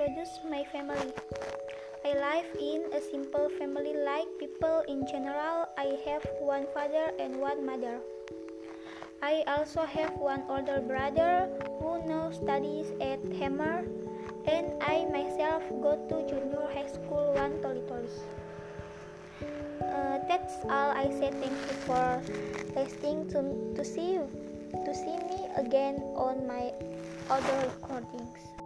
introduce my family. I live in a simple family like people in general. I have one father and one mother. I also have one older brother who now studies at Hammer, and I myself go to junior high school one Toli Toli. Uh, that's all I say. Thank you for listening to to see to see me again on my other recordings.